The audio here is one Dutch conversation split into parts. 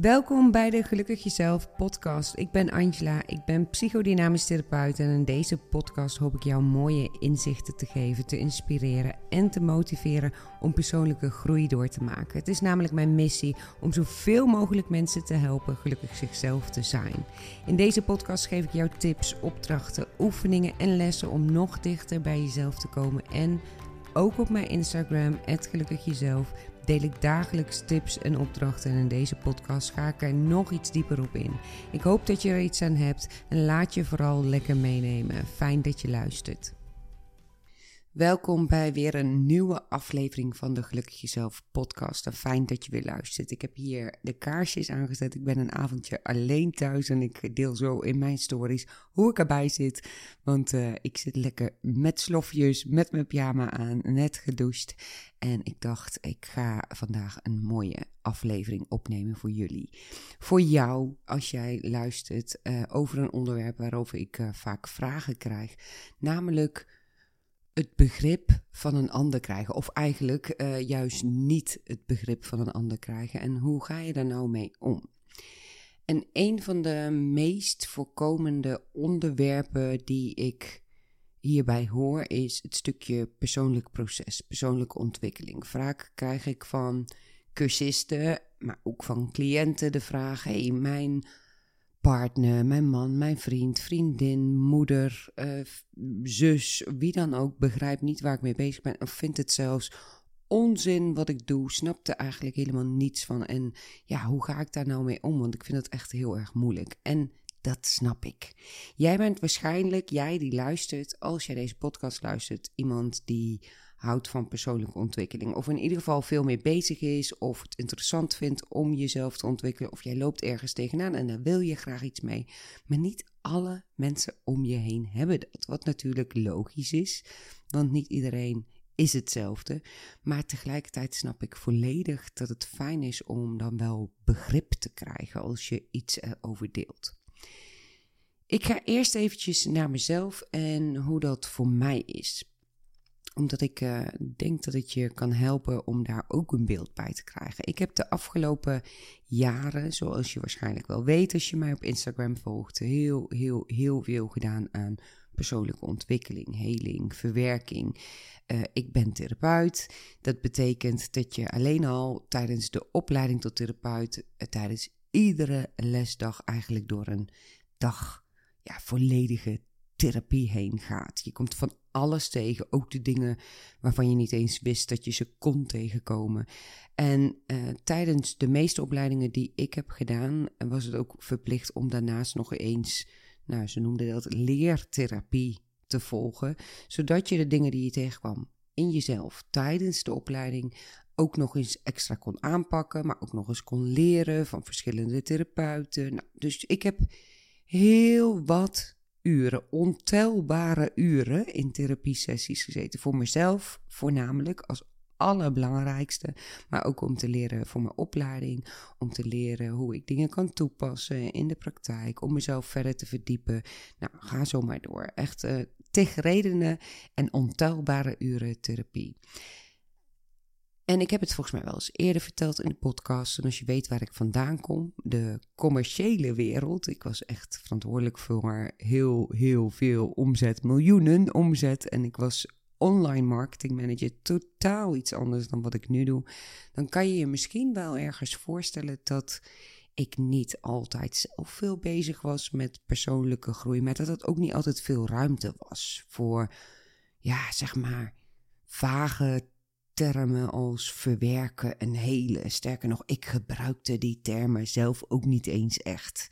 Welkom bij de Gelukkig Jezelf podcast. Ik ben Angela, ik ben psychodynamisch therapeut en in deze podcast hoop ik jou mooie inzichten te geven, te inspireren en te motiveren om persoonlijke groei door te maken. Het is namelijk mijn missie om zoveel mogelijk mensen te helpen gelukkig zichzelf te zijn. In deze podcast geef ik jou tips, opdrachten, oefeningen en lessen om nog dichter bij jezelf te komen en ook op mijn Instagram, gelukkig jezelf deel ik dagelijks tips en opdrachten en in deze podcast ga ik er nog iets dieper op in. Ik hoop dat je er iets aan hebt en laat je vooral lekker meenemen. Fijn dat je luistert. Welkom bij weer een nieuwe aflevering van de Gelukkig Jezelf podcast. En fijn dat je weer luistert. Ik heb hier de kaarsjes aangezet. Ik ben een avondje alleen thuis en ik deel zo in mijn stories hoe ik erbij zit. Want uh, ik zit lekker met slofjes, met mijn pyjama aan, net gedoucht. En ik dacht, ik ga vandaag een mooie aflevering opnemen voor jullie. Voor jou, als jij luistert uh, over een onderwerp waarover ik uh, vaak vragen krijg. Namelijk het begrip van een ander krijgen. Of eigenlijk uh, juist niet het begrip van een ander krijgen. En hoe ga je daar nou mee om? En een van de meest voorkomende onderwerpen die ik hierbij hoor is het stukje persoonlijk proces, persoonlijke ontwikkeling. Vaak krijg ik van cursisten, maar ook van cliënten de vraag: hey, mijn partner, mijn man, mijn vriend, vriendin, moeder, uh, zus, wie dan ook, begrijpt niet waar ik mee bezig ben of vindt het zelfs onzin wat ik doe, snapt er eigenlijk helemaal niets van. En ja, hoe ga ik daar nou mee om? Want ik vind het echt heel erg moeilijk. En dat snap ik. Jij bent waarschijnlijk, jij die luistert, als jij deze podcast luistert, iemand die houdt van persoonlijke ontwikkeling. Of in ieder geval veel meer bezig is, of het interessant vindt om jezelf te ontwikkelen. Of jij loopt ergens tegenaan en daar wil je graag iets mee. Maar niet alle mensen om je heen hebben dat. Wat natuurlijk logisch is, want niet iedereen is hetzelfde. Maar tegelijkertijd snap ik volledig dat het fijn is om dan wel begrip te krijgen als je iets erover deelt. Ik ga eerst eventjes naar mezelf en hoe dat voor mij is omdat ik uh, denk dat het je kan helpen om daar ook een beeld bij te krijgen. Ik heb de afgelopen jaren, zoals je waarschijnlijk wel weet als je mij op Instagram volgt, heel, heel, heel veel gedaan aan persoonlijke ontwikkeling, heling, verwerking. Uh, ik ben therapeut. Dat betekent dat je alleen al tijdens de opleiding tot therapeut, uh, tijdens iedere lesdag eigenlijk door een dag ja, volledige therapie heen gaat. Je komt van alles tegen, ook de dingen waarvan je niet eens wist dat je ze kon tegenkomen. En uh, tijdens de meeste opleidingen die ik heb gedaan, was het ook verplicht om daarnaast nog eens, nou, ze noemden dat leertherapie te volgen, zodat je de dingen die je tegenkwam in jezelf tijdens de opleiding ook nog eens extra kon aanpakken, maar ook nog eens kon leren van verschillende therapeuten. Nou, dus ik heb heel wat uren, ontelbare uren in therapiesessies gezeten. Voor mezelf voornamelijk als allerbelangrijkste, maar ook om te leren voor mijn opleiding, om te leren hoe ik dingen kan toepassen in de praktijk, om mezelf verder te verdiepen. Nou, ga zo maar door. Echt uh, en ontelbare uren therapie. En ik heb het volgens mij wel eens eerder verteld in de podcast. En als je weet waar ik vandaan kom, de commerciële wereld. Ik was echt verantwoordelijk voor heel, heel veel omzet, miljoenen omzet. En ik was online marketing manager, totaal iets anders dan wat ik nu doe. Dan kan je je misschien wel ergens voorstellen dat ik niet altijd zelf veel bezig was met persoonlijke groei. Maar dat het ook niet altijd veel ruimte was voor, ja, zeg maar, vage termen als verwerken en helen. Sterker nog, ik gebruikte die termen zelf ook niet eens echt.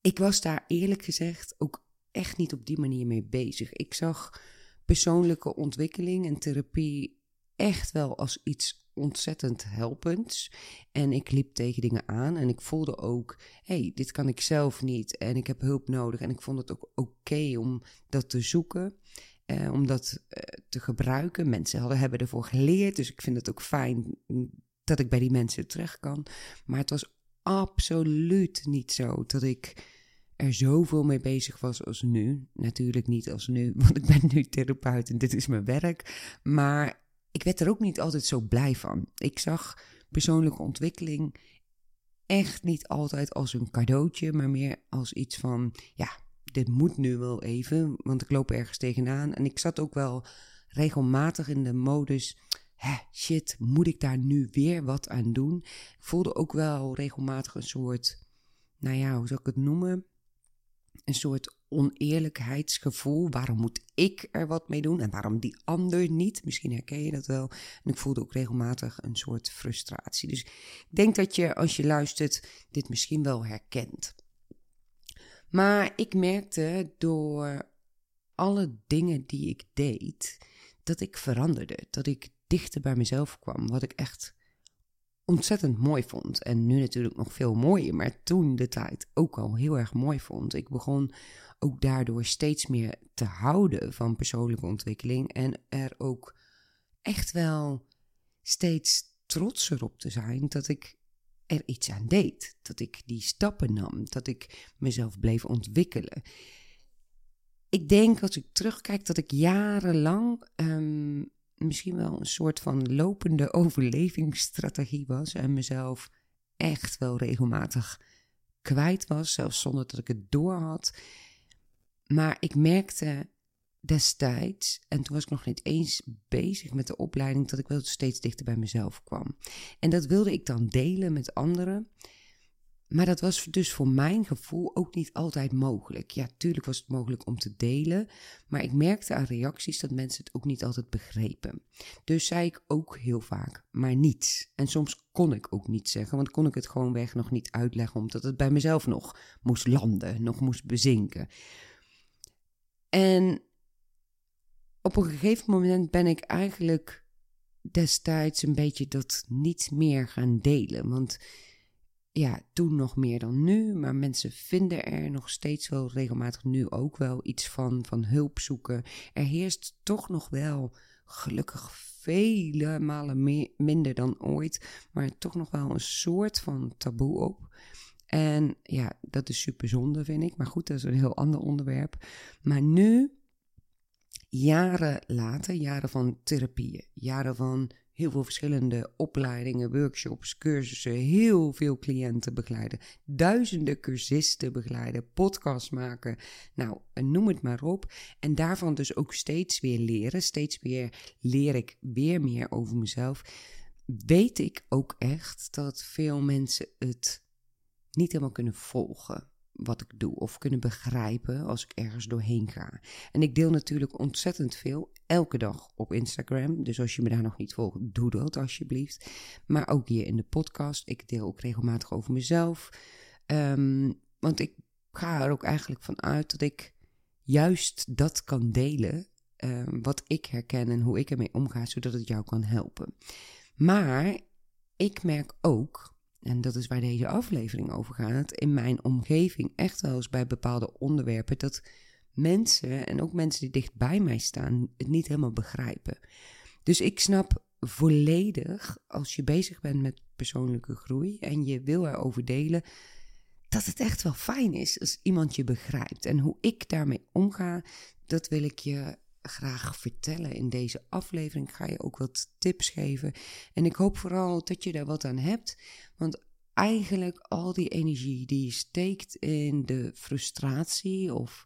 Ik was daar eerlijk gezegd ook echt niet op die manier mee bezig. Ik zag persoonlijke ontwikkeling en therapie echt wel als iets ontzettend helpends. En ik liep tegen dingen aan en ik voelde ook: hey, dit kan ik zelf niet en ik heb hulp nodig. En ik vond het ook oké om dat te zoeken. Eh, om dat eh, te gebruiken. Mensen hadden, hebben ervoor geleerd, dus ik vind het ook fijn dat ik bij die mensen terecht kan. Maar het was absoluut niet zo dat ik er zoveel mee bezig was als nu. Natuurlijk niet als nu, want ik ben nu therapeut en dit is mijn werk. Maar ik werd er ook niet altijd zo blij van. Ik zag persoonlijke ontwikkeling echt niet altijd als een cadeautje, maar meer als iets van, ja, dit moet nu wel even, want ik loop ergens tegenaan. En ik zat ook wel regelmatig in de modus, hè, shit, moet ik daar nu weer wat aan doen? Ik voelde ook wel regelmatig een soort, nou ja, hoe zou ik het noemen? Een soort oneerlijkheidsgevoel. Waarom moet ik er wat mee doen en waarom die ander niet? Misschien herken je dat wel. En ik voelde ook regelmatig een soort frustratie. Dus ik denk dat je als je luistert dit misschien wel herkent. Maar ik merkte door alle dingen die ik deed, dat ik veranderde. Dat ik dichter bij mezelf kwam. Wat ik echt ontzettend mooi vond. En nu natuurlijk nog veel mooier, maar toen de tijd ook al heel erg mooi vond. Ik begon ook daardoor steeds meer te houden van persoonlijke ontwikkeling en er ook echt wel steeds trotser op te zijn dat ik er iets aan deed. Dat ik die stappen nam, dat ik mezelf bleef ontwikkelen. Ik denk als ik terugkijk dat ik jarenlang um, misschien wel een soort van lopende overlevingsstrategie was en mezelf echt wel regelmatig kwijt was, zelfs zonder dat ik het door had. Maar ik merkte destijds, en toen was ik nog niet eens bezig met de opleiding, dat ik wel steeds dichter bij mezelf kwam. En dat wilde ik dan delen met anderen. Maar dat was dus voor mijn gevoel ook niet altijd mogelijk. Ja, tuurlijk was het mogelijk om te delen, maar ik merkte aan reacties dat mensen het ook niet altijd begrepen. Dus zei ik ook heel vaak, maar niets. En soms kon ik ook niet zeggen, want kon ik het gewoon weg nog niet uitleggen, omdat het bij mezelf nog moest landen, nog moest bezinken. En op een gegeven moment ben ik eigenlijk destijds een beetje dat niet meer gaan delen. Want ja, toen nog meer dan nu, maar mensen vinden er nog steeds wel regelmatig nu ook wel iets van, van hulp zoeken. Er heerst toch nog wel, gelukkig vele malen meer, minder dan ooit, maar toch nog wel een soort van taboe op. En ja, dat is super zonde, vind ik. Maar goed, dat is een heel ander onderwerp. Maar nu, jaren later, jaren van therapieën, jaren van heel veel verschillende opleidingen, workshops, cursussen, heel veel cliënten begeleiden, duizenden cursisten begeleiden, podcasts maken, nou, noem het maar op. En daarvan dus ook steeds weer leren, steeds weer leer ik weer meer over mezelf. Weet ik ook echt dat veel mensen het niet helemaal kunnen volgen wat ik doe of kunnen begrijpen als ik ergens doorheen ga. En ik deel natuurlijk ontzettend veel elke dag op Instagram. Dus als je me daar nog niet volgt, doe dat alsjeblieft. Maar ook hier in de podcast. Ik deel ook regelmatig over mezelf. Ehm, want ik ga er ook eigenlijk van uit dat ik juist dat kan delen. Ehm, wat ik herken en hoe ik ermee omga, zodat het jou kan helpen. Maar ik merk ook en dat is waar deze aflevering over gaat, in mijn omgeving echt wel eens bij bepaalde onderwerpen, dat mensen en ook mensen die dicht bij mij staan het niet helemaal begrijpen. Dus ik snap volledig als je bezig bent met persoonlijke groei en je wil erover delen, dat het echt wel fijn is als iemand je begrijpt. En hoe ik daarmee omga, dat wil ik je graag vertellen in deze aflevering. Ik ga je ook wat tips geven. En ik hoop vooral dat je daar wat aan hebt. Want eigenlijk al die energie die je steekt in de frustratie of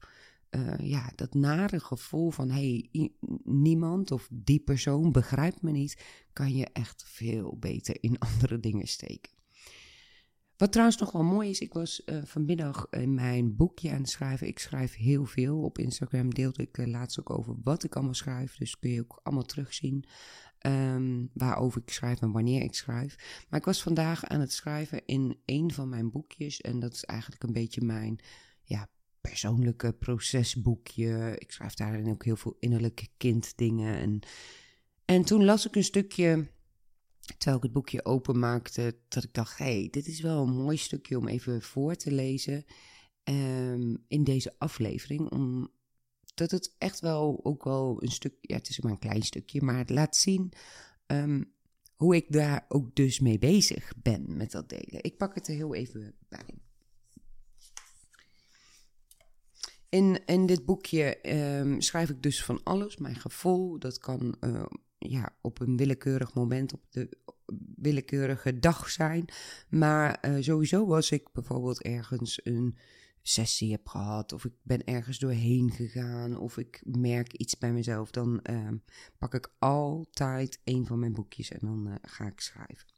uh, ja, dat nare gevoel van hey, niemand of die persoon begrijpt me niet, kan je echt veel beter in andere dingen steken. Wat trouwens nog wel mooi is, ik was uh, vanmiddag in mijn boekje aan het schrijven. Ik schrijf heel veel. Op Instagram deelde ik uh, laatst ook over wat ik allemaal schrijf. Dus kun je ook allemaal terugzien um, waarover ik schrijf en wanneer ik schrijf. Maar ik was vandaag aan het schrijven in een van mijn boekjes. En dat is eigenlijk een beetje mijn ja, persoonlijke procesboekje. Ik schrijf daarin ook heel veel innerlijke kinddingen. En, en toen las ik een stukje terwijl ik het boekje openmaakte, dat ik dacht: hé, hey, dit is wel een mooi stukje om even voor te lezen um, in deze aflevering. Omdat het echt wel ook wel een stuk, ja, het is maar een klein stukje, maar het laat zien um, hoe ik daar ook dus mee bezig ben met dat delen. Ik pak het er heel even bij. In, in dit boekje um, schrijf ik dus van alles. Mijn gevoel, dat kan uh, ja, op een willekeurig moment, op de willekeurige dag zijn. Maar uh, sowieso was ik bijvoorbeeld ergens een sessie heb gehad, of ik ben ergens doorheen gegaan, of ik merk iets bij mezelf, dan uh, pak ik altijd een van mijn boekjes en dan uh, ga ik schrijven.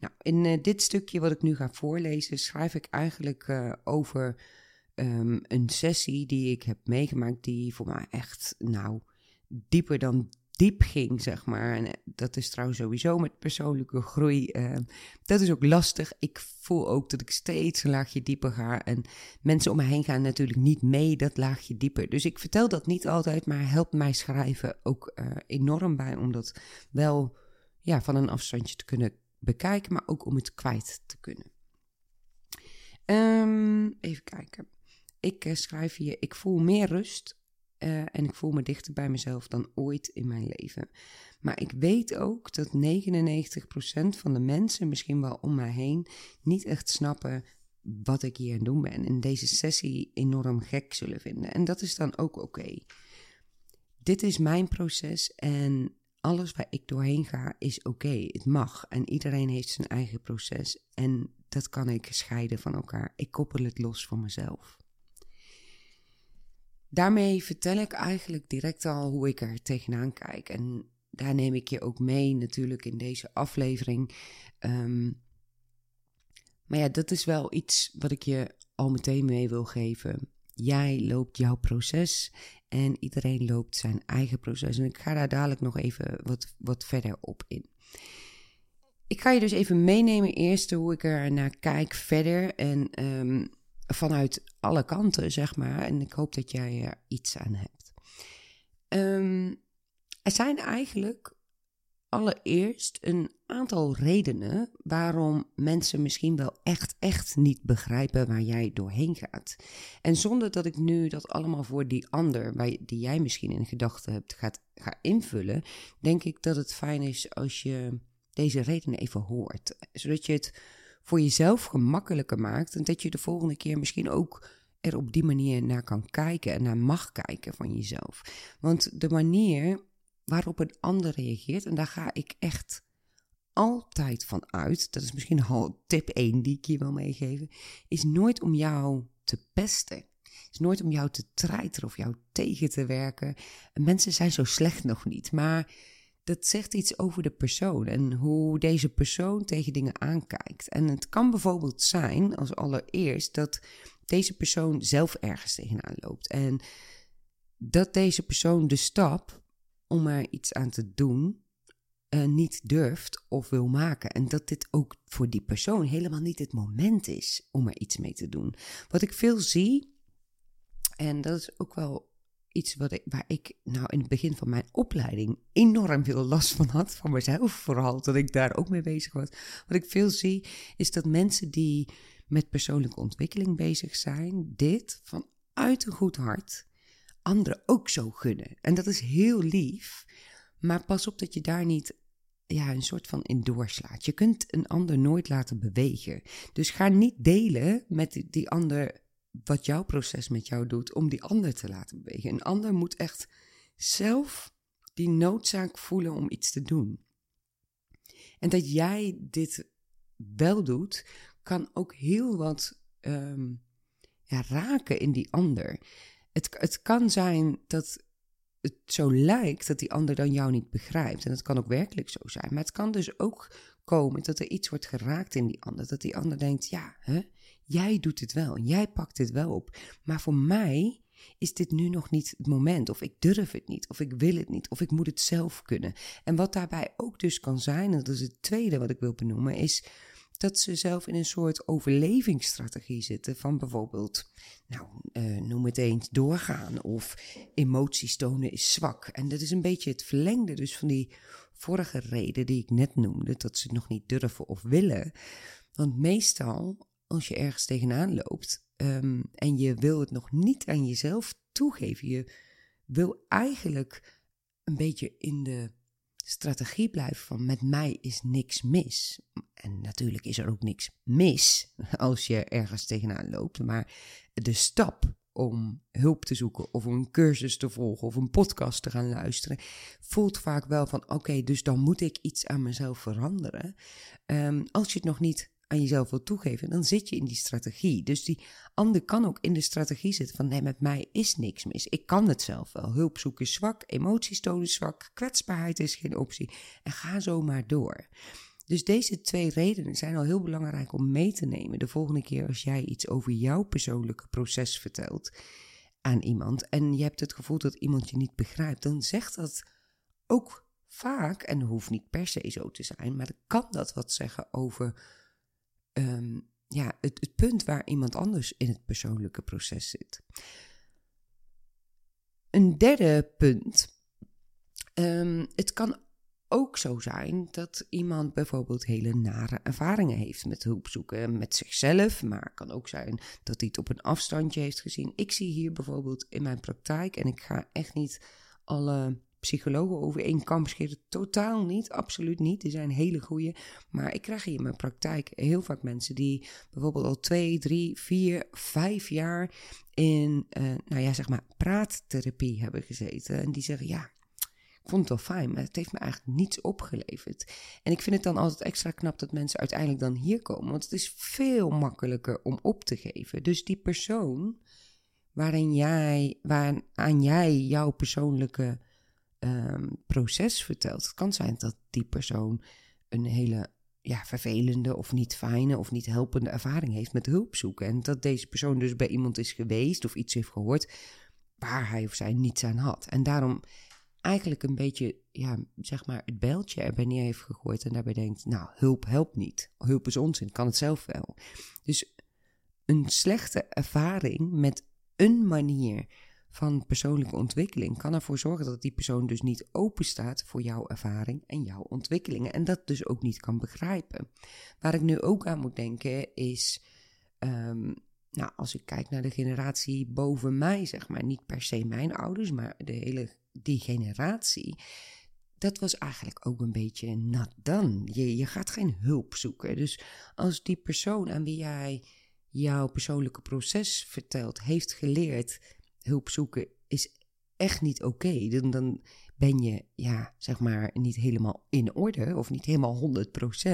Nou, in uh, dit stukje wat ik nu ga voorlezen, schrijf ik eigenlijk over um, een sessie die ik heb meegemaakt, die voor mij echt, nou, dieper dan diep ging, zeg maar. En eh, dat is trouwens sowieso met persoonlijke groei. Uh, dat is ook lastig. Ik voel ook dat ik steeds een laagje dieper ga. En mensen om me heen gaan natuurlijk niet mee dat laagje dieper. Dus ik vertel dat niet altijd, maar helpt mij schrijven ook uh, enorm bij. Om dat wel ja, van een afstandje te kunnen bekijken, maar ook om het kwijt te kunnen. Um, even kijken. Ik schrijf hier, ik voel meer rust uh, en ik voel me dichter bij mezelf dan ooit in mijn leven. Maar ik weet ook dat 99% van de mensen, misschien wel om mij heen, niet echt snappen wat ik hier aan het doen ben. En deze sessie enorm gek zullen vinden. En dat is dan ook oké. Dit is mijn proces en alles waar ik doorheen ga is oké. Het mag. En iedereen heeft zijn eigen proces. En dat kan ik scheiden van elkaar. Ik koppel het los van mezelf. Daarmee vertel ik eigenlijk direct al hoe ik er tegenaan kijk. En daar neem ik je ook mee natuurlijk in deze aflevering. Um, maar ja, dat is wel iets wat ik je al meteen mee wil geven. Jij loopt jouw proces en iedereen loopt zijn eigen proces. En ik ga daar dadelijk nog even wat, wat verder op in. Ik ga je dus even meenemen eerst hoe ik er naar kijk verder. En um, vanuit alle kanten, zeg maar. En ik hoop dat jij er iets aan hebt. Um, er zijn eigenlijk allereerst een aantal redenen waarom mensen misschien wel echt, echt niet begrijpen waar jij doorheen gaat. En zonder dat ik nu dat allemaal voor die ander, die jij misschien in gedachten hebt, gaat, ga invullen, denk ik dat het fijn is als je deze redenen even hoort. Zodat je het voor jezelf gemakkelijker maakt. En dat je de volgende keer misschien ook er op die manier naar kan kijken en naar mag kijken van jezelf. Want de manier waarop een ander reageert, en daar ga ik echt altijd van uit, dat is misschien al tip 1 die ik je wil meegeven, is nooit om jou te pesten. is nooit om jou te treiteren of jou tegen te werken. mensen zijn zo slecht nog niet, maar dat zegt iets over de persoon en hoe deze persoon tegen dingen aankijkt. En het kan bijvoorbeeld zijn, als allereerst, dat deze persoon zelf ergens tegenaan loopt. En dat deze persoon de stap om er iets aan te doen uh, niet durft of wil maken. En dat dit ook voor die persoon helemaal niet het moment is om er iets mee te doen. Wat ik veel zie, en dat is ook wel iets wat waar ik nou in het begin van mijn opleiding enorm veel last van had, van mezelf vooral, dat ik daar ook mee bezig was. Wat ik veel zie, is dat mensen die met persoonlijke ontwikkeling bezig zijn, dit vanuit een goed hart anderen ook zo gunnen. En dat is heel lief, maar pas op dat je daar niet ja, een soort van in doorslaat. Je kunt een ander nooit laten bewegen. Dus ga niet delen met die, die ander wat jouw proces met jou doet om die ander te laten bewegen. Een ander moet echt zelf die noodzaak voelen om iets te doen. En dat jij dit wel doet, kan ook heel wat ehm, raken in die ander. Het, het kan zijn dat het zo lijkt dat die ander dan jou niet begrijpt. En dat kan ook werkelijk zo zijn. Maar het kan dus ook komen dat er iets wordt geraakt in die ander. Dat die ander denkt, ja, hè, Jij doet het wel, jij pakt het wel op. Maar voor mij is dit nu nog niet het moment. Of ik durf het niet, of ik wil het niet, of ik moet het zelf kunnen. En wat daarbij ook dus kan zijn, en dat is het tweede wat ik wil benoemen, is dat ze zelf in een soort overlevingsstrategie zitten van bijvoorbeeld, nou, uh, noem het eens, doorgaan of emoties tonen is zwak. En dat is een beetje het verlengde dus van die vorige reden die ik net noemde, dat ze het nog niet durven of willen. Want meestal als je ergens tegenaan loopt um, en je wil het nog niet aan jezelf toegeven. Je wil eigenlijk een beetje in de strategie blijven van met mij is niks mis. En natuurlijk is er ook niks mis als je ergens tegenaan loopt, maar de stap om hulp te zoeken of een cursus te volgen of een podcast te gaan luisteren, voelt vaak wel van oké, dus dan moet ik iets aan mezelf veranderen. Ehm, als je het nog niet aan jezelf wil toegeven, dan zit je in die strategie. Dus die ander kan ook in de strategie zitten van nee, met mij is niks mis. Ik kan het zelf wel. Hulp zoeken is zwak, emoties tonen zwak, kwetsbaarheid is geen optie. En ga zo maar door. Dus deze twee redenen zijn al heel belangrijk om mee te nemen de volgende keer als jij iets over jouw persoonlijke proces vertelt aan iemand en je hebt het gevoel dat iemand je niet begrijpt, dan zegt dat ook vaak, en hoeft niet per se zo te zijn, maar dan kan dat wat zeggen over ehm, ja, het, het punt waar iemand anders in het persoonlijke proces zit. Een derde punt. Um, het kan ook zo zijn dat iemand bijvoorbeeld hele nare ervaringen heeft met hulp zoeken, met zichzelf, maar het kan ook zijn dat hij het op een afstandje heeft gezien. Ik zie hier bijvoorbeeld in mijn praktijk, en ik ga echt niet alle psychologen over één kam scheren, totaal niet, absoluut niet. Er zijn hele goede, maar ik krijg hier in mijn praktijk heel vaak mensen die bijvoorbeeld al twee, drie, vier, vijf jaar in, uh, nou ja, zeg maar, praattherapie hebben gezeten. En die zeggen, ja, vond het wel fijn, maar het heeft me eigenlijk niets opgeleverd. En ik vind het dan altijd extra knap dat mensen uiteindelijk dan hier komen, want het is veel makkelijker om op te geven. Dus die persoon waarin jij, waaraan jij jouw persoonlijke um, proces vertelt, het kan zijn dat die persoon een hele ja, vervelende of niet fijne of niet helpende ervaring heeft met hulp zoeken. En dat deze persoon dus bij iemand is geweest of iets heeft gehoord waar hij of zij niets aan had. En daarom eigenlijk een beetje, ja, zeg maar, het bijltje erbij neer heeft gegooid en daarbij denkt, nou, hulp helpt niet. Hulp is onzin, kan het zelf wel. Dus een slechte ervaring met een manier van persoonlijke ontwikkeling kan ervoor zorgen dat die persoon dus niet open staat voor jouw ervaring en jouw ontwikkelingen en dat dus ook niet kan begrijpen. Waar ik nu ook aan moet denken is, um, nou, als ik kijk naar de generatie boven mij, zeg maar, niet per se mijn ouders, maar de hele die generatie, dat was eigenlijk ook een beetje not done. Je, je gaat geen hulp zoeken. Dus als die persoon aan wie jij jouw persoonlijke proces vertelt, heeft geleerd hulp zoeken is echt niet oké, dan, dan ben je, ja, zeg maar, niet helemaal in orde of niet helemaal 100%.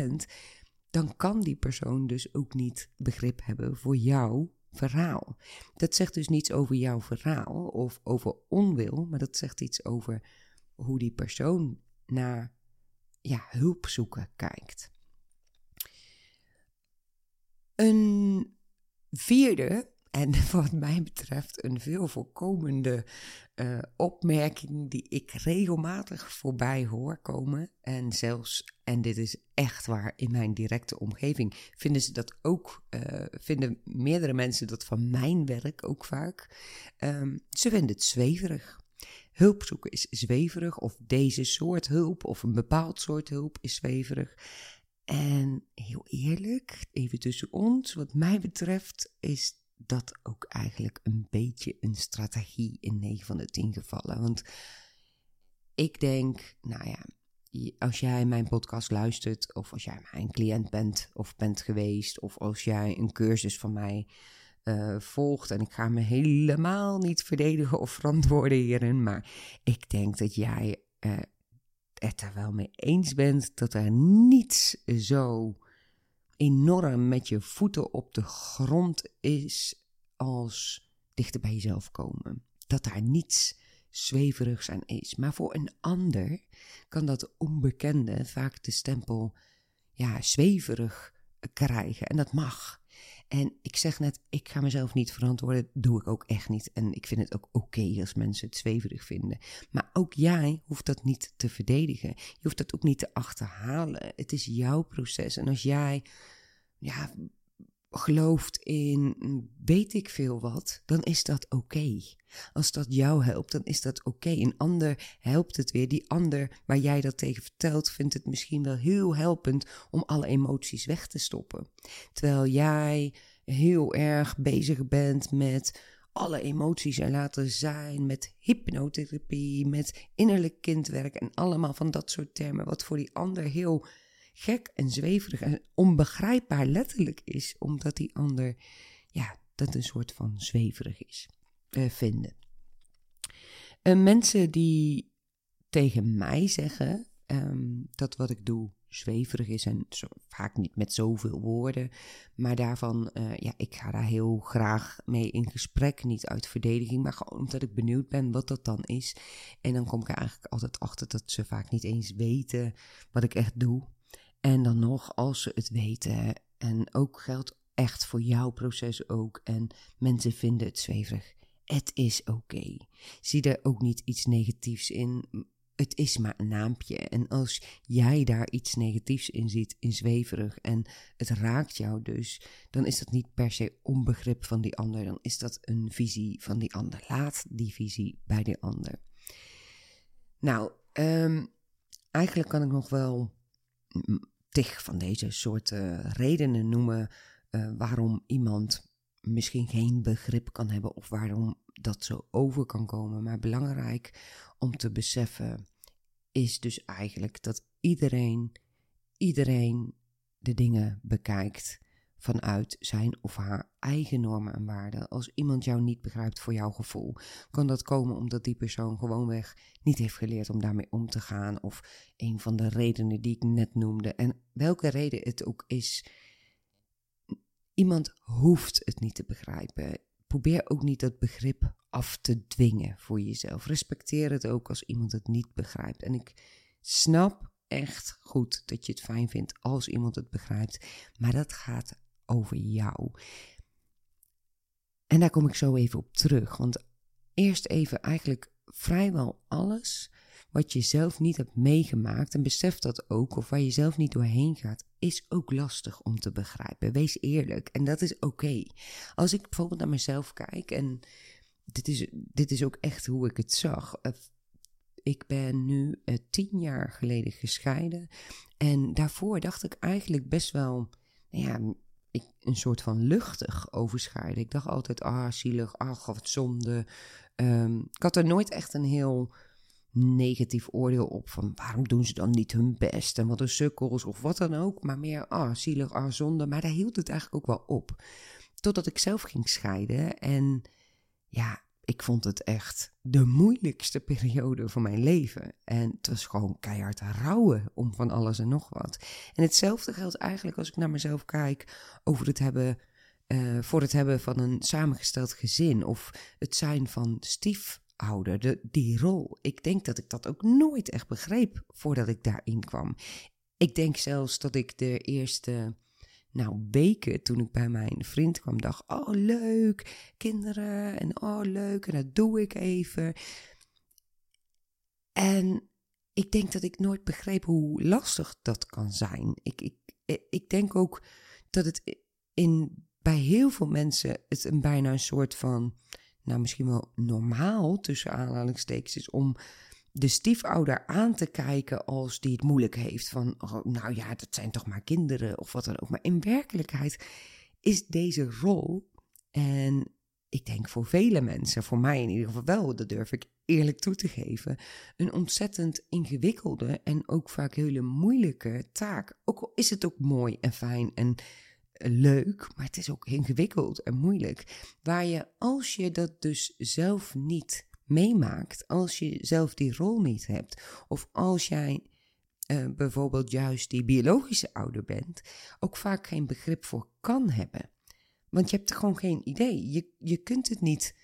Dan kan die persoon dus ook niet begrip hebben voor jou verhaal. Dat zegt dus niets over jouw verhaal of over onwil, maar dat zegt iets over hoe die persoon naar ja, hulp zoeken kijkt. Een vierde en wat mij betreft een veel voorkomende uh, opmerking die ik regelmatig voorbij hoor komen. En zelfs, en dit is echt waar, in mijn directe omgeving vinden ze dat ook, uh, vinden meerdere mensen dat van mijn werk ook vaak. Um, ze vinden het zweverig. Hulp zoeken is zweverig, of deze soort hulp, of een bepaald soort hulp is zweverig. En heel eerlijk, even tussen ons, wat mij betreft, is dat ook eigenlijk een beetje een strategie in 9 van de 10 gevallen. Want ik denk, nou ja, als jij mijn podcast luistert, of als jij mijn cliënt bent of bent geweest, of als jij een cursus van mij uh, volgt, en ik ga me helemaal niet verdedigen of verantwoorden hierin, maar ik denk dat jij uh, het er wel mee eens bent dat er niets zo enorm met je voeten op de grond is als dichter bij jezelf komen. Dat daar niets zweverigs aan is. Maar voor een ander kan dat onbekende vaak de stempel ja, zweverig krijgen. En dat mag. En ik zeg net, ik ga mezelf niet verantwoorden. Doe ik ook echt niet. En ik vind het ook oké als mensen het zweverig vinden. Maar ook jij hoeft dat niet te verdedigen. Je hoeft dat ook niet te achterhalen. Het is jouw proces. En als jij ja, gelooft in weet ik veel wat, dan is dat oké. Als dat jou helpt, dan is dat oké. Een ander helpt het weer. Die ander waar jij dat tegen vertelt, vindt het misschien wel heel helpend om alle emoties weg te stoppen. Terwijl jij heel erg bezig bent met alle emoties er laten zijn, met hypnotherapie, met innerlijk kindwerk en allemaal van dat soort termen, wat voor die ander heel gek en zweverig en onbegrijpbaar letterlijk is, omdat die ander, ja, dat een soort van zweverig is. uh, vinden. Uh, mensen die tegen mij zeggen um, dat wat ik doe zweverig is en zo, vaak niet met zoveel woorden. Maar daarvan, uh, ja, ik ga daar heel graag mee in gesprek. Niet uit verdediging, maar gewoon omdat ik benieuwd ben wat dat dan is. En dan kom ik er eigenlijk altijd achter dat ze vaak niet eens weten wat ik echt doe. En dan nog, als ze het weten, en ook geldt echt voor jouw proces ook. En mensen vinden het zweverig. Het is oké. Zie er ook niet iets negatiefs in het is maar een naampje. En als jij daar iets negatiefs in ziet, in zweverig, en het raakt jou dus, dan is dat niet per se onbegrip van die ander, dan is dat een visie van die ander. Laat die visie bij die ander. Nou, um, eigenlijk kan ik nog wel tig van deze soorten redenen noemen uh, waarom iemand misschien geen begrip kan hebben of waarom dat zo over kan komen. Maar belangrijk om te beseffen is dus eigenlijk dat iedereen, iedereen de dingen bekijkt vanuit zijn of haar eigen normen en waarden. Als iemand jou niet begrijpt voor jouw gevoel, kan dat komen omdat die persoon gewoonweg niet heeft geleerd om daarmee om te gaan. Of een van de redenen die ik net noemde. En welke reden het ook is, iemand hoeft het niet te begrijpen probeer ook niet dat begrip af te dwingen voor jezelf. Respecteer het ook als iemand het niet begrijpt. En ik snap echt goed dat je het fijn vindt als iemand het begrijpt, maar dat gaat over jou. En daar kom ik zo even op terug, want eerst even eigenlijk vrijwel alles wat je zelf niet hebt meegemaakt en besef dat ook, of waar je zelf niet doorheen gaat, is ook lastig om te begrijpen. Wees eerlijk en dat is oké. Als ik bijvoorbeeld naar mezelf kijk, en dit is, dit is ook echt hoe ik het zag. Eh, ik ben nu uh, tien jaar geleden gescheiden. En daarvoor dacht ik eigenlijk best wel, nou ja, een soort van luchtig overscheiden. Ik dacht altijd, ah, zielig, ah, wat zonde. Um, ik had er nooit echt een heel negatief oordeel op van waarom doen ze dan niet hun best en wat een sukkels of wat dan ook, maar meer ah zielig, ah zonde, maar daar hield het eigenlijk ook wel op. Totdat ik zelf ging scheiden en ja, ik vond het echt de moeilijkste periode van mijn leven. En het was gewoon keihard rouwen om van alles en nog wat. En hetzelfde geldt eigenlijk als ik naar mezelf kijk over het hebben, uh, voor het hebben van een samengesteld gezin of het zijn van stief ouder, de, die rol. Ik denk dat ik dat ook nooit echt begreep voordat ik daarin kwam. Ik denk zelfs dat ik de eerste nou, weken toen ik bij mijn vriend kwam, dacht: Oh, leuk, kinderen en oh, leuk, en dat doe ik even. En ik denk dat ik nooit begreep hoe lastig dat kan zijn. Ik, ik, ik denk ook dat het in, bij heel veel mensen het een bijna een soort van nou misschien wel normaal tussen aanhalingstekens is om de stiefouder aan te kijken als die het moeilijk heeft. Van, oh, nou ja, dat zijn toch maar kinderen of wat dan ook. Maar in werkelijkheid is deze rol, en ik denk voor vele mensen, voor mij in ieder geval wel, dat durf ik eerlijk toe te geven, een ontzettend ingewikkelde en ook vaak hele moeilijke taak. Ook al is het ook mooi en fijn en leuk, maar het is ook ingewikkeld en moeilijk. Waar je, als je dat dus zelf niet meemaakt, als je zelf die rol niet hebt, of als jij uh, bijvoorbeeld juist die biologische ouder bent, ook vaak geen begrip voor kan hebben. Want je hebt er gewoon geen idee. Je, je kunt het niet.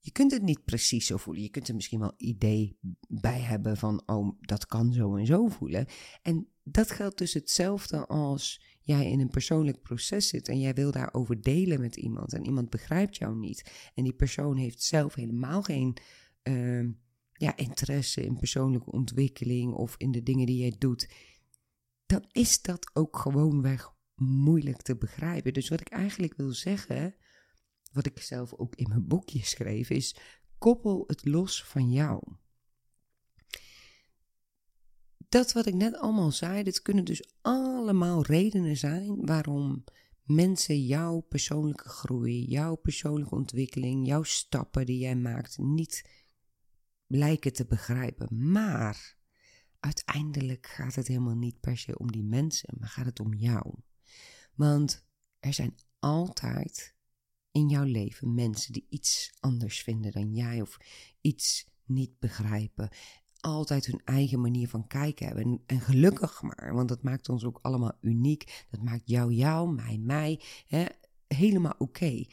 Je kunt het niet precies zo voelen. Je kunt er misschien wel idee bij hebben van, oh, dat kan zo en zo voelen. En dat geldt dus hetzelfde als jij in een persoonlijk proces zit en jij wil daarover delen met iemand en iemand begrijpt jou niet en die persoon heeft zelf helemaal geen uh, ja, interesse in persoonlijke ontwikkeling of in de dingen die jij doet, dan is dat ook gewoonweg moeilijk te begrijpen. Dus wat ik eigenlijk wil zeggen, wat ik zelf ook in mijn boekje schreef, is koppel het los van jou dat wat ik net allemaal zei, dit kunnen dus allemaal redenen zijn waarom mensen jouw persoonlijke groei, jouw persoonlijke ontwikkeling, jouw stappen die jij maakt niet lijken te begrijpen. Maar uiteindelijk gaat het helemaal niet per se om die mensen, maar gaat het om jou. Want er zijn altijd in jouw leven mensen die iets anders vinden dan jij of iets niet begrijpen. Altijd hun eigen manier van kijken hebben. En, gelukkig maar, want dat maakt ons ook allemaal uniek. Dat maakt jou, jou, mij, mij. Hè, helemaal oké.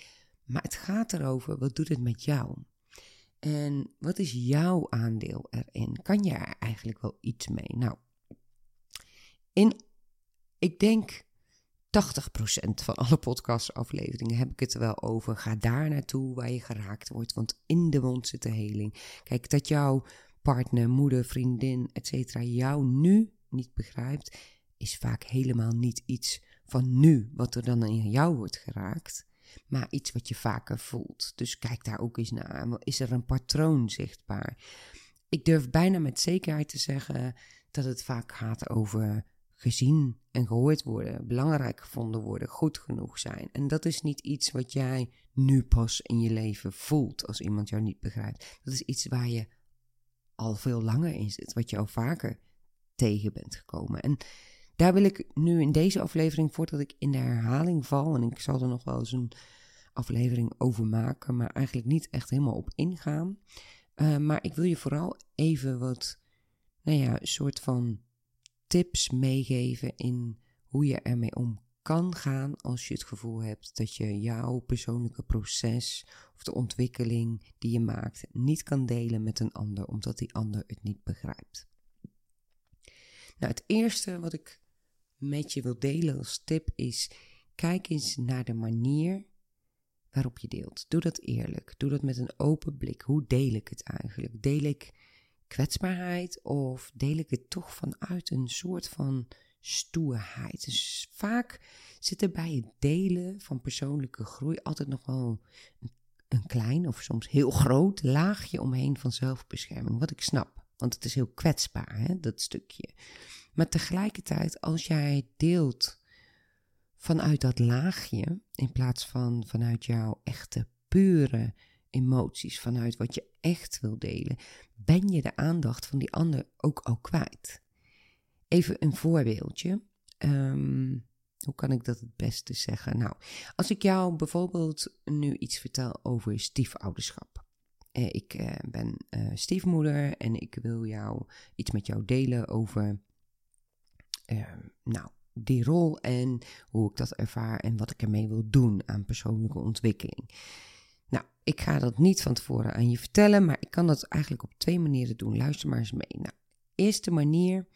Maar het gaat erover, wat doet het met jou? En wat is jouw aandeel erin? Kan je er eigenlijk wel iets mee? Nou, in, ik denk 80% van alle podcastafleveringen heb ik het er wel over. Ga daar naartoe waar je geraakt wordt, want in de mond zit de heling. Kijk, dat jouw partner, moeder, vriendin, etc. jou nu niet begrijpt, is vaak helemaal niet iets van nu, wat er dan in jou wordt geraakt, maar iets wat je vaker voelt. Dus kijk daar ook eens naar. Is er een patroon zichtbaar? Ik durf bijna met zekerheid te zeggen dat het vaak gaat over gezien en gehoord worden, belangrijk gevonden worden, goed genoeg zijn. En dat is niet iets wat jij nu pas in je leven voelt als iemand jou niet begrijpt. Dat is iets waar je al veel langer in zit, wat je al vaker tegen bent gekomen. En daar wil ik nu in deze aflevering, voordat ik in de herhaling val, en ik zal er nog wel eens een aflevering over maken, maar eigenlijk niet echt helemaal op ingaan. Uh, maar ik wil je vooral even wat, nou ja, soort van tips meegeven in hoe je ermee om kan gaan als je het gevoel hebt dat je jouw persoonlijke proces of de ontwikkeling die je maakt niet kan delen met een ander omdat die ander het niet begrijpt. Nou, het eerste wat ik met je wil delen als tip is: kijk eens naar de manier waarop je deelt. Doe dat eerlijk. Doe dat met een open blik. Hoe deel ik het eigenlijk? Deel ik kwetsbaarheid of deel ik het toch vanuit een soort van stoerheid? Dus vaak zit er bij het delen van persoonlijke groei altijd nog wel een, een klein of soms heel groot laagje omheen van zelfbescherming. Wat ik snap, want het is heel kwetsbaar, hè, dat stukje. Maar tegelijkertijd, als jij deelt vanuit dat laagje, in plaats van vanuit jouw echte, pure emoties, vanuit wat je echt wil delen, ben je de aandacht van die ander ook al kwijt. Even een voorbeeldje. Ehm, hoe kan ik dat het beste zeggen? Nou, als ik jou bijvoorbeeld nu iets vertel over stiefouderschap. Eh, ik eh, ben uh, stiefmoeder en ik wil jou iets met jou delen over, ehm, nou, die rol en hoe ik dat ervaar en wat ik ermee wil doen aan persoonlijke ontwikkeling. Nou, ik ga dat niet van tevoren aan je vertellen, maar ik kan dat eigenlijk op twee manieren doen. Luister maar eens mee. Nou, eerste manier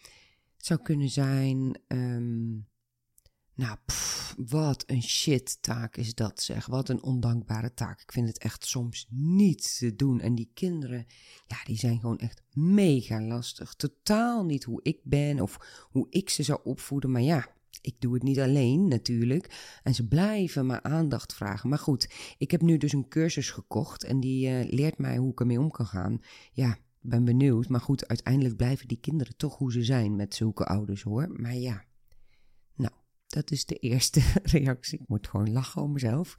zou kunnen zijn. Ehm, nou, wat een shit taak is dat, zeg. Wat een ondankbare taak. Ik vind het echt soms niet te doen. En die kinderen, ja, die zijn gewoon echt mega lastig. Totaal niet hoe ik ben of hoe ik ze zou opvoeden. Maar ja, ik doe het niet alleen natuurlijk. En ze blijven maar aandacht vragen. Maar goed, ik heb nu dus een cursus gekocht en die uh, leert mij hoe ik ermee om kan gaan. Ja, ben benieuwd. Maar goed, uiteindelijk blijven die kinderen toch hoe ze zijn met zulke ouders hoor. Maar ja, nou, dat is de eerste reactie. Ik moet gewoon lachen om mezelf.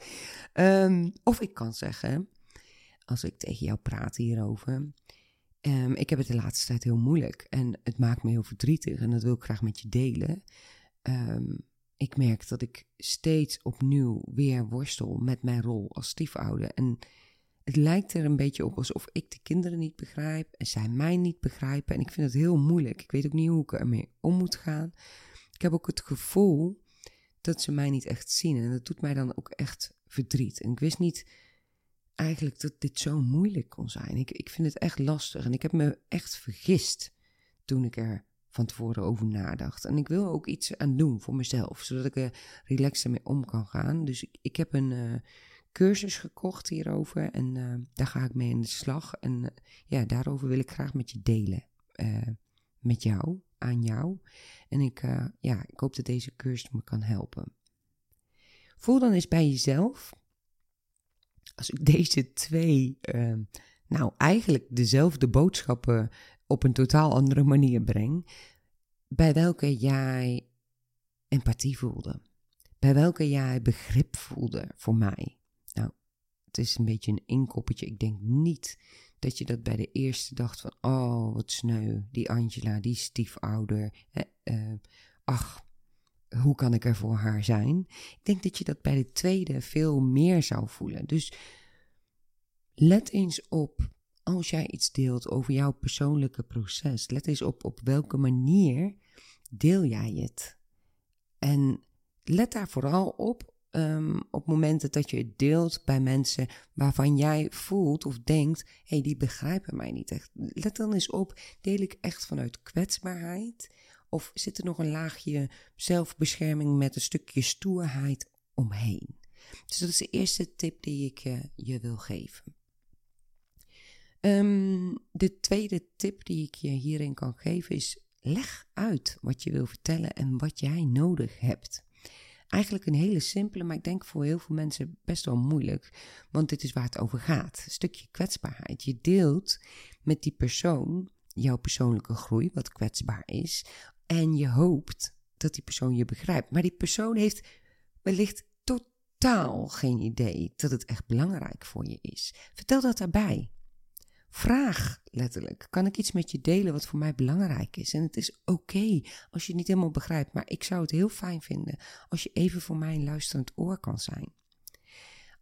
Um, of ik kan zeggen, als ik tegen jou praat hierover. Um, ik heb het de laatste tijd heel moeilijk en het maakt me heel verdrietig en dat wil ik graag met je delen. Um, ik merk dat ik steeds opnieuw weer worstel met mijn rol als stiefouder. En het lijkt er een beetje op alsof ik de kinderen niet begrijp en zij mij niet begrijpen. En ik vind het heel moeilijk. Ik weet ook niet hoe ik ermee om moet gaan. Ik heb ook het gevoel dat ze mij niet echt zien. En dat doet mij dan ook echt verdriet. En ik wist niet eigenlijk dat dit zo moeilijk kon zijn. Ik, ik vind het echt lastig. En ik heb me echt vergist toen ik er van tevoren over nadacht. En ik wil ook iets aan doen voor mezelf, zodat ik er relaxed mee om kan gaan. Dus ik, ik heb een uh, cursus gekocht hierover en uh, daar ga ik mee in de slag. En uh, ja, daarover wil ik graag met je delen. met jou, aan jou. En ik, ja, ik hoop dat deze cursus me kan helpen. Voel dan eens bij jezelf, als ik deze twee, nou eigenlijk dezelfde boodschappen op een totaal andere manier breng, bij welke jij empathie voelde. Bij welke jij begrip voelde voor mij. Het is een beetje een inkoppertje. Ik denk niet dat je dat bij de eerste dacht van, oh, wat sneu, die Angela, die stiefouder. Eh, ach, hoe kan ik er voor haar zijn? Ik denk dat je dat bij de tweede veel meer zou voelen. Dus let eens op als jij iets deelt over jouw persoonlijke proces. Let eens op op welke manier deel jij het. En let daar vooral op um, op momenten dat je het deelt bij mensen waarvan jij voelt of denkt: hé, hey, die begrijpen mij niet echt. Let dan eens op: deel ik echt vanuit kwetsbaarheid? Of zit er nog een laagje zelfbescherming met een stukje stoerheid omheen? Dus dat is de eerste tip die ik uh, je wil geven. Um, de tweede tip die ik je hierin kan geven is: leg uit wat je wil vertellen en wat jij nodig hebt. Eigenlijk een hele simpele, maar ik denk voor heel veel mensen best wel moeilijk. Want dit is waar het over gaat. Een stukje kwetsbaarheid. Je deelt met die persoon jouw persoonlijke groei, wat kwetsbaar is. En je hoopt dat die persoon je begrijpt. Maar die persoon heeft wellicht totaal geen idee dat het echt belangrijk voor je is. Vertel dat daarbij. Vraag letterlijk: kan ik iets met je delen wat voor mij belangrijk is? En het is oké als je het niet helemaal begrijpt, maar ik zou het heel fijn vinden als je even voor mij een luisterend oor kan zijn.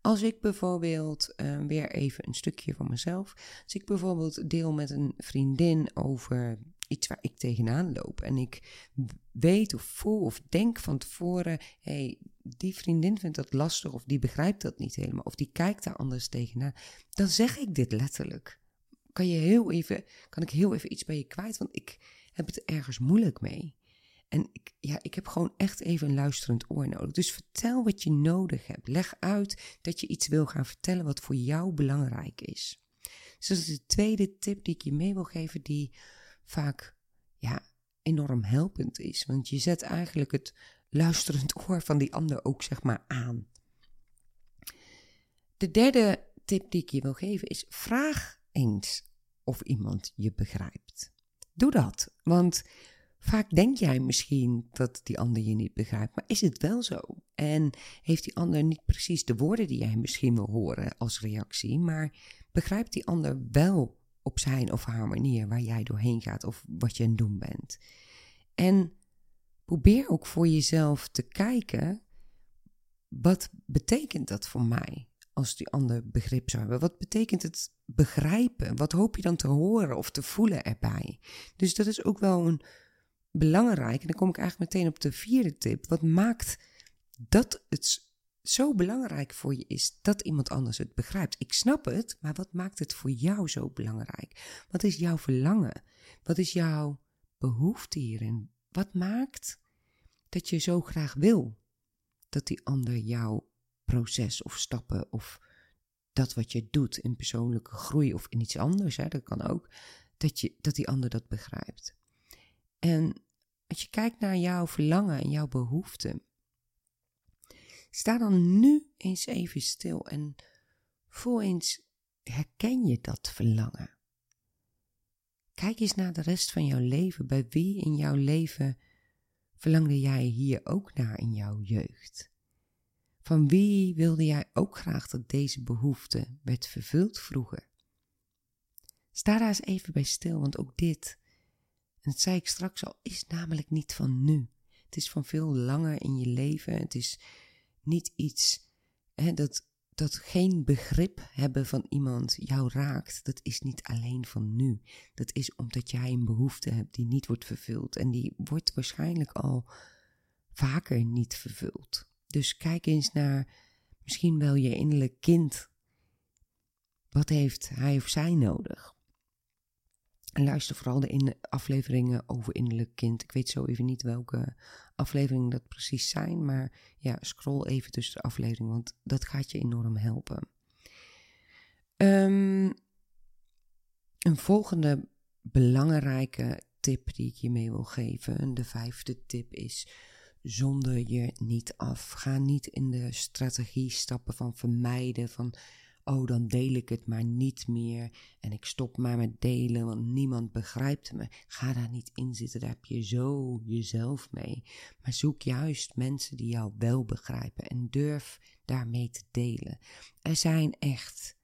Als ik bijvoorbeeld, uh, weer even een stukje van mezelf, als ik bijvoorbeeld deel met een vriendin over iets waar ik tegenaan loop en ik weet of voel of denk van tevoren, hey, die vriendin vindt dat lastig of die begrijpt dat niet helemaal of die kijkt daar anders tegenaan, dan zeg ik dit letterlijk kan, je heel even, kan ik heel even iets bij je kwijt, want ik heb het ergens moeilijk mee. En ik, ja, ik heb gewoon echt even een luisterend oor nodig. Dus vertel wat je nodig hebt. Leg uit dat je iets wil gaan vertellen wat voor jou belangrijk is. Dus dat is de tweede tip die ik je mee wil geven, die vaak ja, enorm helpend is. Want je zet eigenlijk het luisterend oor van die ander ook zeg maar aan. De derde tip die ik je wil geven is: vraag eens of iemand je begrijpt. Doe dat, want vaak denk jij misschien dat die ander je niet begrijpt, maar is het wel zo? En heeft die ander niet precies de woorden die jij misschien wil horen als reactie, maar begrijpt die ander wel op zijn of haar manier waar jij doorheen gaat of wat je aan het doen bent? En probeer ook voor jezelf te kijken, wat betekent dat voor mij? Als die ander begrip zou hebben? Wat betekent het begrijpen? Wat hoop je dan te horen of te voelen erbij? Dus dat is ook wel een belangrijk. En dan kom ik eigenlijk meteen op de vierde tip. Wat maakt dat het zo belangrijk voor je is dat iemand anders het begrijpt? Ik snap het, maar wat maakt het voor jou zo belangrijk? Wat is jouw verlangen? Wat is jouw behoefte hierin? Wat maakt dat je zo graag wil dat die ander jou proces of stappen of dat wat je doet in persoonlijke groei of in iets anders, hè, dat kan ook, dat, je, dat die ander dat begrijpt. En als je kijkt naar jouw verlangen en jouw behoeften, sta dan nu eens even stil en voel eens, herken je dat verlangen? Kijk eens naar de rest van jouw leven. Bij wie in jouw leven verlangde jij hier ook naar in jouw jeugd? Van wie wilde jij ook graag dat deze behoefte werd vervuld vroeger? Sta daar eens even bij stil, want ook dit, en dat zei ik straks al, is namelijk niet van nu. Het is van veel langer in je leven. Het is niet iets hè, dat, dat geen begrip hebben van iemand jou raakt. Dat is niet alleen van nu. Dat is omdat jij een behoefte hebt die niet wordt vervuld. En die wordt waarschijnlijk al vaker niet vervuld. Dus kijk eens naar misschien wel je innerlijk kind. Wat heeft hij of zij nodig? En luister vooral de afleveringen over innerlijk kind. Ik weet zo even niet welke afleveringen dat precies zijn, maar ja, scroll even tussen de afleveringen, want dat gaat je enorm helpen. Um, een volgende belangrijke tip die ik je mee wil geven, de vijfde tip is zonder je niet af. Ga niet in de strategie stappen van vermijden, van oh dan deel ik het maar niet meer en ik stop maar met delen, want niemand begrijpt me. Ga daar niet in zitten, daar heb je zo jezelf mee. Maar zoek juist mensen die jou wel begrijpen en durf daarmee te delen. Er zijn echt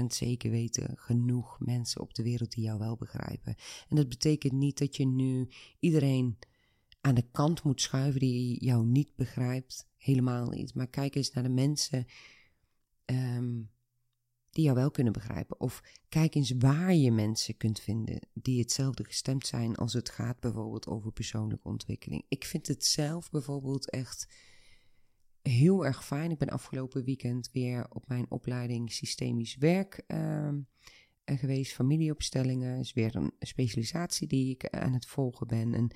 100% zeker weten genoeg mensen op de wereld die jou wel begrijpen. En dat betekent niet dat je nu iedereen aan de kant moet schuiven die jou niet begrijpt. Helemaal niet. Maar kijk eens naar de mensen um, die jou wel kunnen begrijpen. Of kijk eens waar je mensen kunt vinden die hetzelfde gestemd zijn als het gaat bijvoorbeeld over persoonlijke ontwikkeling. Ik vind het zelf bijvoorbeeld echt heel erg fijn. Ik ben afgelopen weekend weer op mijn opleiding systemisch werk uh, geweest. Familieopstellingen is weer een specialisatie die ik aan het volgen ben. En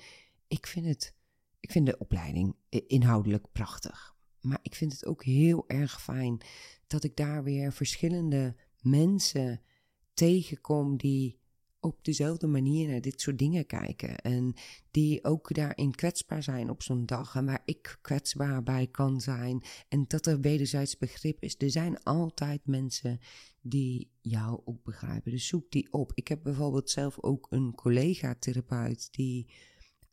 ik vind het, ik vind de opleiding inhoudelijk prachtig. Maar ik vind het ook heel erg fijn dat ik daar weer verschillende mensen tegenkom die op dezelfde manier naar dit soort dingen kijken. En die ook daarin kwetsbaar zijn op zo'n dag. En waar ik kwetsbaar bij kan zijn. En dat er wederzijds begrip is. Er zijn altijd mensen die jou ook begrijpen. Dus zoek die op. Ik heb bijvoorbeeld zelf ook een collega-therapeut die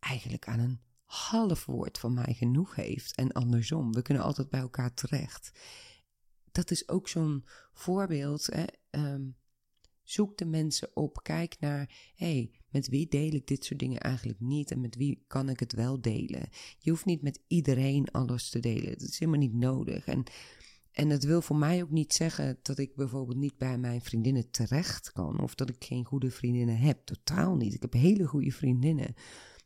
eigenlijk aan een half woord van mij genoeg heeft. En andersom. We kunnen altijd bij elkaar terecht. Dat is ook zo'n voorbeeld. Hè? Ehm, zoek de mensen op. Kijk naar, hey, met wie deel ik dit soort dingen eigenlijk niet en met wie kan ik het wel delen? Je hoeft niet met iedereen alles te delen. Dat is helemaal niet nodig. En, en dat wil voor mij ook niet zeggen dat ik bijvoorbeeld niet bij mijn vriendinnen terecht kan of dat ik geen goede vriendinnen heb. Totaal niet. Ik heb hele goede vriendinnen.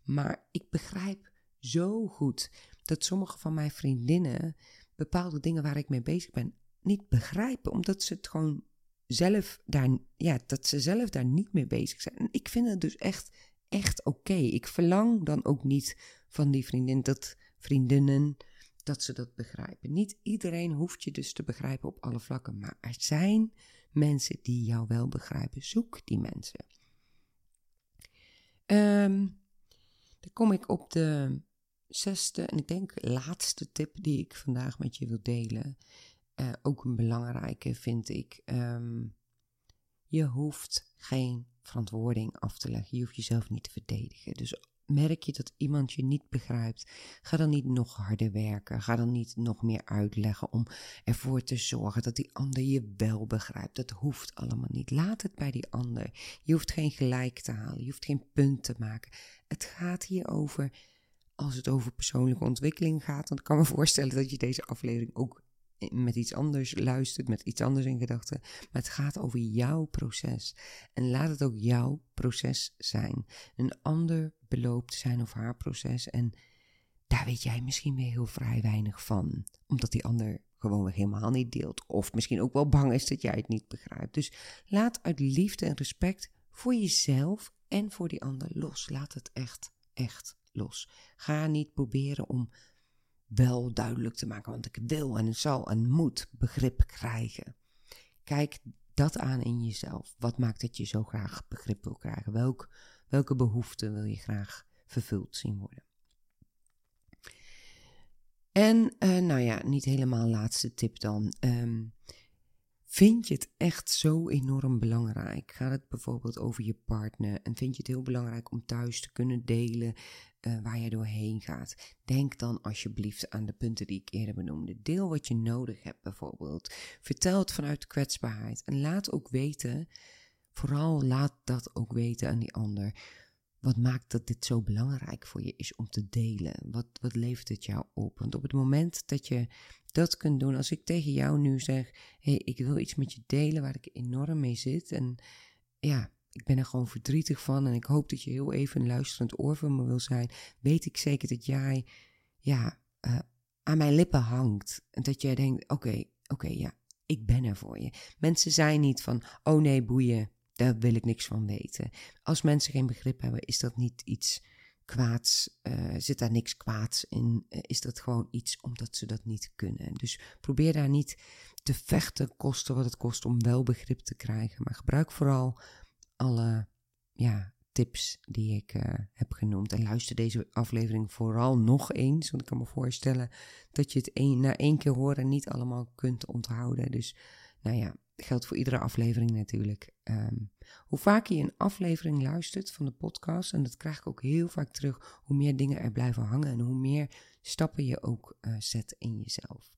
Maar ik begrijp zo goed dat sommige van mijn vriendinnen bepaalde dingen waar ik mee bezig ben niet begrijpen, omdat ze het gewoon zelf daar, ja, dat ze zelf daar niet mee bezig zijn. En ik vind het dus echt, echt oké. Ik verlang dan ook niet van die vriendin dat vriendinnen dat ze dat begrijpen. Niet iedereen hoeft je dus te begrijpen op alle vlakken, maar er zijn mensen die jou wel begrijpen. Zoek die mensen. Um, dan kom ik op de zesde en ik denk laatste tip die ik vandaag met je wil delen. Uh, ook een belangrijke vind ik. Um, je hoeft geen verantwoording af te leggen. Je hoeft jezelf niet te verdedigen. Dus merk je dat iemand je niet begrijpt, ga dan niet nog harder werken. Ga dan niet nog meer uitleggen om ervoor te zorgen dat die ander je wel begrijpt. Dat hoeft allemaal niet. Laat het bij die ander. Je hoeft geen gelijk te halen. Je hoeft geen punt te maken. Het gaat hier over. Als het over persoonlijke ontwikkeling gaat, dan kan ik me voorstellen dat je deze aflevering ook met iets anders luistert, met iets anders in gedachten. Maar het gaat over jouw proces. En laat het ook jouw proces zijn. Een ander beloopt zijn of haar proces. En daar weet jij misschien weer heel vrij weinig van. Omdat die ander gewoon helemaal niet deelt. Of misschien ook wel bang is dat jij het niet begrijpt. Dus laat uit liefde en respect voor jezelf en voor die ander los. Laat het echt, echt los. Ga niet proberen om wel duidelijk te maken, want ik wil en zal en moet begrip krijgen. Kijk dat aan in jezelf. Wat maakt dat je zo graag begrip wil krijgen? Welk, welke behoeften wil je graag vervuld zien worden? En uh, nou ja, niet helemaal laatste tip dan. Um, Vind je het echt zo enorm belangrijk? Gaat het bijvoorbeeld over je partner en vind je het heel belangrijk om thuis te kunnen delen uh, waar je doorheen gaat? Denk dan alsjeblieft aan de punten die ik eerder benoemde. Deel wat je nodig hebt bijvoorbeeld. Vertel het vanuit kwetsbaarheid en laat ook weten, vooral laat dat ook weten aan die ander. Wat maakt dat dit zo belangrijk voor je is om te delen? Wat, wat levert het jou op? Want op het moment dat je dat kunt doen. Als ik tegen jou nu zeg: hey, ik wil iets met je delen waar ik enorm mee zit. En ja, ik ben er gewoon verdrietig van. En ik hoop dat je heel even een luisterend oor voor me wil zijn. Weet ik zeker dat jij ja, uh, aan mijn lippen hangt. En dat jij denkt: oké, oké, ja, ik ben er voor je. Mensen zijn niet van: oh nee, boeien. Daar wil ik niks van weten. Als mensen geen begrip hebben, is dat niet iets kwaads, uh, zit daar niks kwaads in, uh, is dat gewoon iets omdat ze dat niet kunnen. Dus probeer daar niet te vechten, kosten wat het kost om wel begrip te krijgen. Maar gebruik vooral alle ja, tips die ik uh, heb genoemd. En luister deze aflevering vooral nog eens, want ik kan me voorstellen dat je het een, na één keer horen niet allemaal kunt onthouden. Dus nou ja, geldt voor iedere aflevering natuurlijk. Um, hoe vaker je een aflevering luistert van de podcast, en dat krijg ik ook heel vaak terug, hoe meer dingen er blijven hangen en hoe meer stappen je ook uh, zet in jezelf.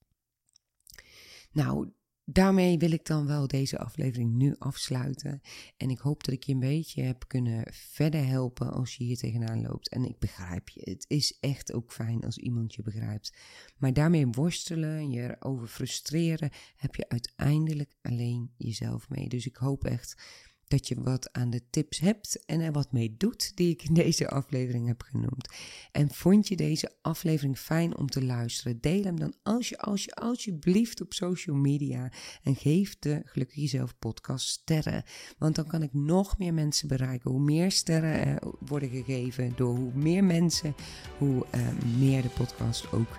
Nou, daarmee wil ik dan wel deze aflevering nu afsluiten. En ik hoop dat ik je een beetje heb kunnen verder helpen als je hier tegenaan loopt. En ik begrijp je. Het is echt ook fijn als iemand je begrijpt. Maar daarmee worstelen en je erover frustreren, heb je uiteindelijk alleen jezelf mee. Dus ik hoop echt dat je wat aan de tips hebt en er wat mee doet die ik in deze aflevering heb genoemd. En vond je deze aflevering fijn om te luisteren? Deel hem dan als je, als je alsjeblieft op social media en geef de Gelukkig Jezelf podcast sterren. Want dan kan ik nog meer mensen bereiken. Hoe meer sterren er worden gegeven door hoe meer mensen, hoe uh, meer de podcast ook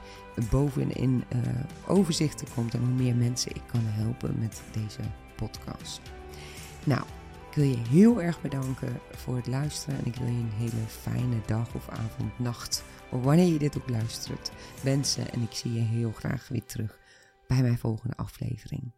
bovenin uh, overzichten komt en hoe meer mensen ik kan helpen met deze podcast. Nou, ik wil je heel erg bedanken voor het luisteren en ik wil je een hele fijne dag of avond, nacht of wanneer je dit ook luistert wensen. En ik zie je heel graag weer terug bij mijn volgende aflevering.